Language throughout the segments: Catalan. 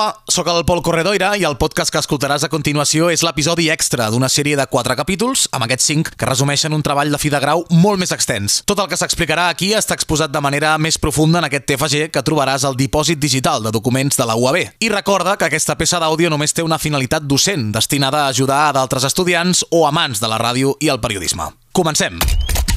Hola, sóc el Pol Corredoira i el podcast que escoltaràs a continuació és l'episodi extra d'una sèrie de quatre capítols, amb aquests cinc, que resumeixen un treball de fi de grau molt més extens. Tot el que s'explicarà aquí està exposat de manera més profunda en aquest TFG que trobaràs al dipòsit digital de documents de la UAB. I recorda que aquesta peça d'àudio només té una finalitat docent, destinada a ajudar a d'altres estudiants o amants de la ràdio i el periodisme. Comencem!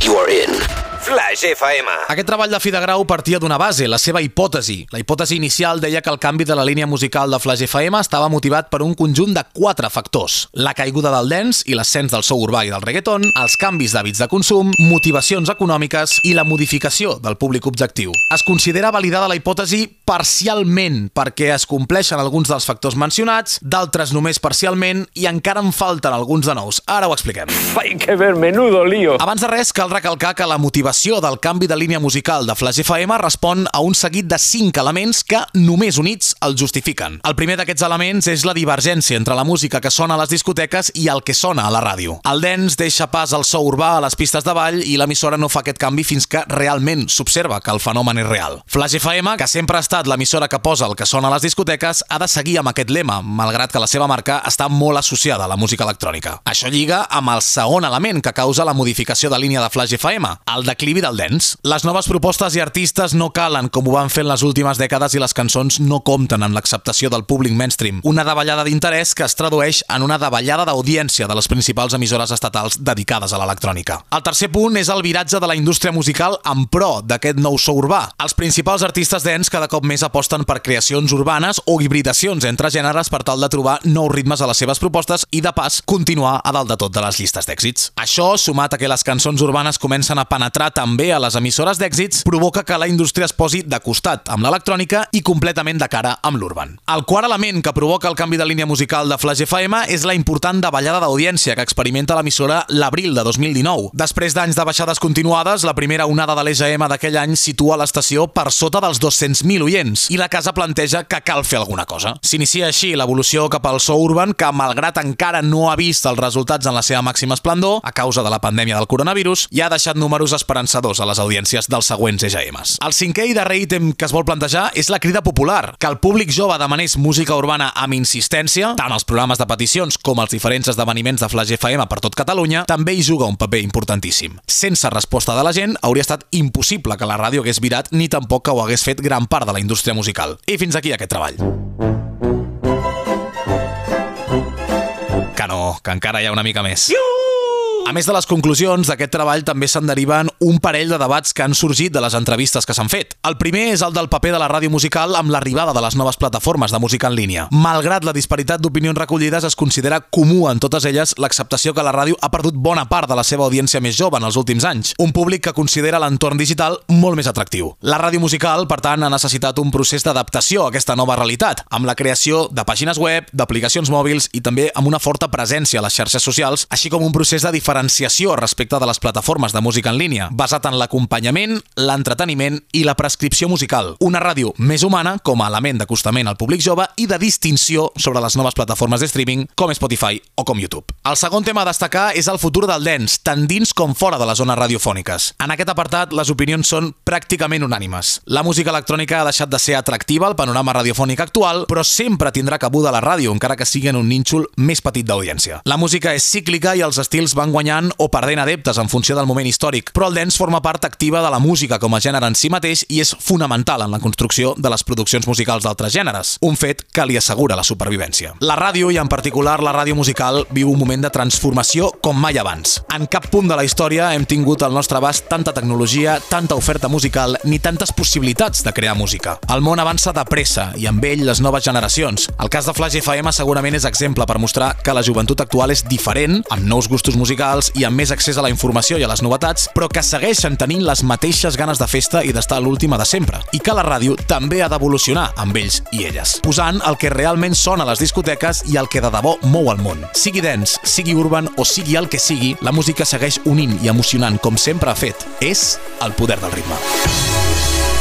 You are in Flash FM. Aquest treball de fi de grau partia d'una base, la seva hipòtesi. La hipòtesi inicial deia que el canvi de la línia musical de Flash FM estava motivat per un conjunt de quatre factors. La caiguda del dance i l'ascens del sou urbà i del reggaeton, els canvis d'hàbits de consum, motivacions econòmiques i la modificació del públic objectiu. Es considera validada la hipòtesi parcialment perquè es compleixen alguns dels factors mencionats, d'altres només parcialment i encara en falten alguns de nous. Ara ho expliquem. Hay que ver, menudo lío. Abans de res, cal recalcar que la motivació del canvi de línia musical de Flash FM respon a un seguit de cinc elements que, només units, el justifiquen. El primer d'aquests elements és la divergència entre la música que sona a les discoteques i el que sona a la ràdio. El dance deixa pas al so urbà a les pistes de ball i l'emissora no fa aquest canvi fins que realment s'observa que el fenomen és real. Flash FM, que sempre ha estat l'emissora que posa el que sona a les discoteques, ha de seguir amb aquest lema, malgrat que la seva marca està molt associada a la música electrònica. Això lliga amb el segon element que causa la modificació de línia de Flash FM, el declivi del dance. Les noves propostes i artistes no calen com ho van fer en les últimes dècades i les cançons no compten amb l'acceptació del públic mainstream. Una davallada d'interès que es tradueix en una davallada d'audiència de les principals emissores estatals dedicades a l'electrònica. El tercer punt és el viratge de la indústria musical en pro d'aquest nou so urbà. Els principals artistes dance cada cop més aposten per creacions urbanes o hibridacions entre gèneres per tal de trobar nous ritmes a les seves propostes i, de pas, continuar a dalt de tot de les llistes d'èxits. Això, sumat a que les cançons urbanes comencen a penetrar també a les emissores d'èxits provoca que la indústria es posi de costat amb l'electrònica i completament de cara amb l'urban. El quart element que provoca el canvi de línia musical de Flash FM és la important davallada d'audiència que experimenta l'emissora l'abril de 2019. Després d'anys de baixades continuades, la primera onada de l'EGM d'aquell any situa l'estació per sota dels 200.000 oients i la casa planteja que cal fer alguna cosa. S'inicia així l'evolució cap al so urban que, malgrat encara no ha vist els resultats en la seva màxima esplendor, a causa de la pandèmia del coronavirus, ja ha deixat números esperançadors a les audiències dels següents EGMs. El cinquè i darrer ítem que es vol plantejar és la crida popular, que el públic jove demanés música urbana amb insistència, tant als programes de peticions com als diferents esdeveniments de Flash FM per tot Catalunya, també hi juga un paper importantíssim. Sense resposta de la gent, hauria estat impossible que la ràdio hagués virat ni tampoc que ho hagués fet gran part de la indústria musical. I fins aquí aquest treball. Que no, que encara hi ha una mica més. A més de les conclusions, d'aquest treball també se'n deriven un parell de debats que han sorgit de les entrevistes que s'han fet. El primer és el del paper de la ràdio musical amb l'arribada de les noves plataformes de música en línia. Malgrat la disparitat d'opinions recollides, es considera comú en totes elles l'acceptació que la ràdio ha perdut bona part de la seva audiència més jove en els últims anys, un públic que considera l'entorn digital molt més atractiu. La ràdio musical, per tant, ha necessitat un procés d'adaptació a aquesta nova realitat, amb la creació de pàgines web, d'aplicacions mòbils i també amb una forta presència a les xarxes socials, així com un procés de diferenciació respecte de les plataformes de música en línia, basat en l'acompanyament, l'entreteniment i la prescripció musical. Una ràdio més humana com a element d'acostament al públic jove i de distinció sobre les noves plataformes de streaming com Spotify o com YouTube. El segon tema a destacar és el futur del dance, tant dins com fora de les zones radiofòniques. En aquest apartat, les opinions són pràcticament unànimes. La música electrònica ha deixat de ser atractiva al panorama radiofònic actual, però sempre tindrà cabuda a la ràdio, encara que sigui en un nínxol més petit d'audiència. La música és cíclica i els estils van guanyant o perdent adeptes en funció del moment històric, però el dance forma part activa de la música com a gènere en si mateix i és fonamental en la construcció de les produccions musicals d'altres gèneres, un fet que li assegura la supervivència. La ràdio, i en particular la ràdio musical, viu un moment de transformació com mai abans. En cap punt de la història hem tingut al nostre abast tanta tecnologia, tanta oferta musical, ni tantes possibilitats de crear música. El món avança de pressa i amb ell les noves generacions. El cas de Flash FM segurament és exemple per mostrar que la joventut actual és diferent, amb nous gustos musicals i amb més accés a la informació i a les novetats, però que segueixen tenint les mateixes ganes de festa i d'estar a l'última de sempre. I que la ràdio també ha d'evolucionar amb ells i elles, posant el que realment sona a les discoteques i el que de debò mou el món. Sigui dance, sigui urban o sigui el que sigui, la música segueix unint i emocionant com sempre ha fet. És el poder del ritme.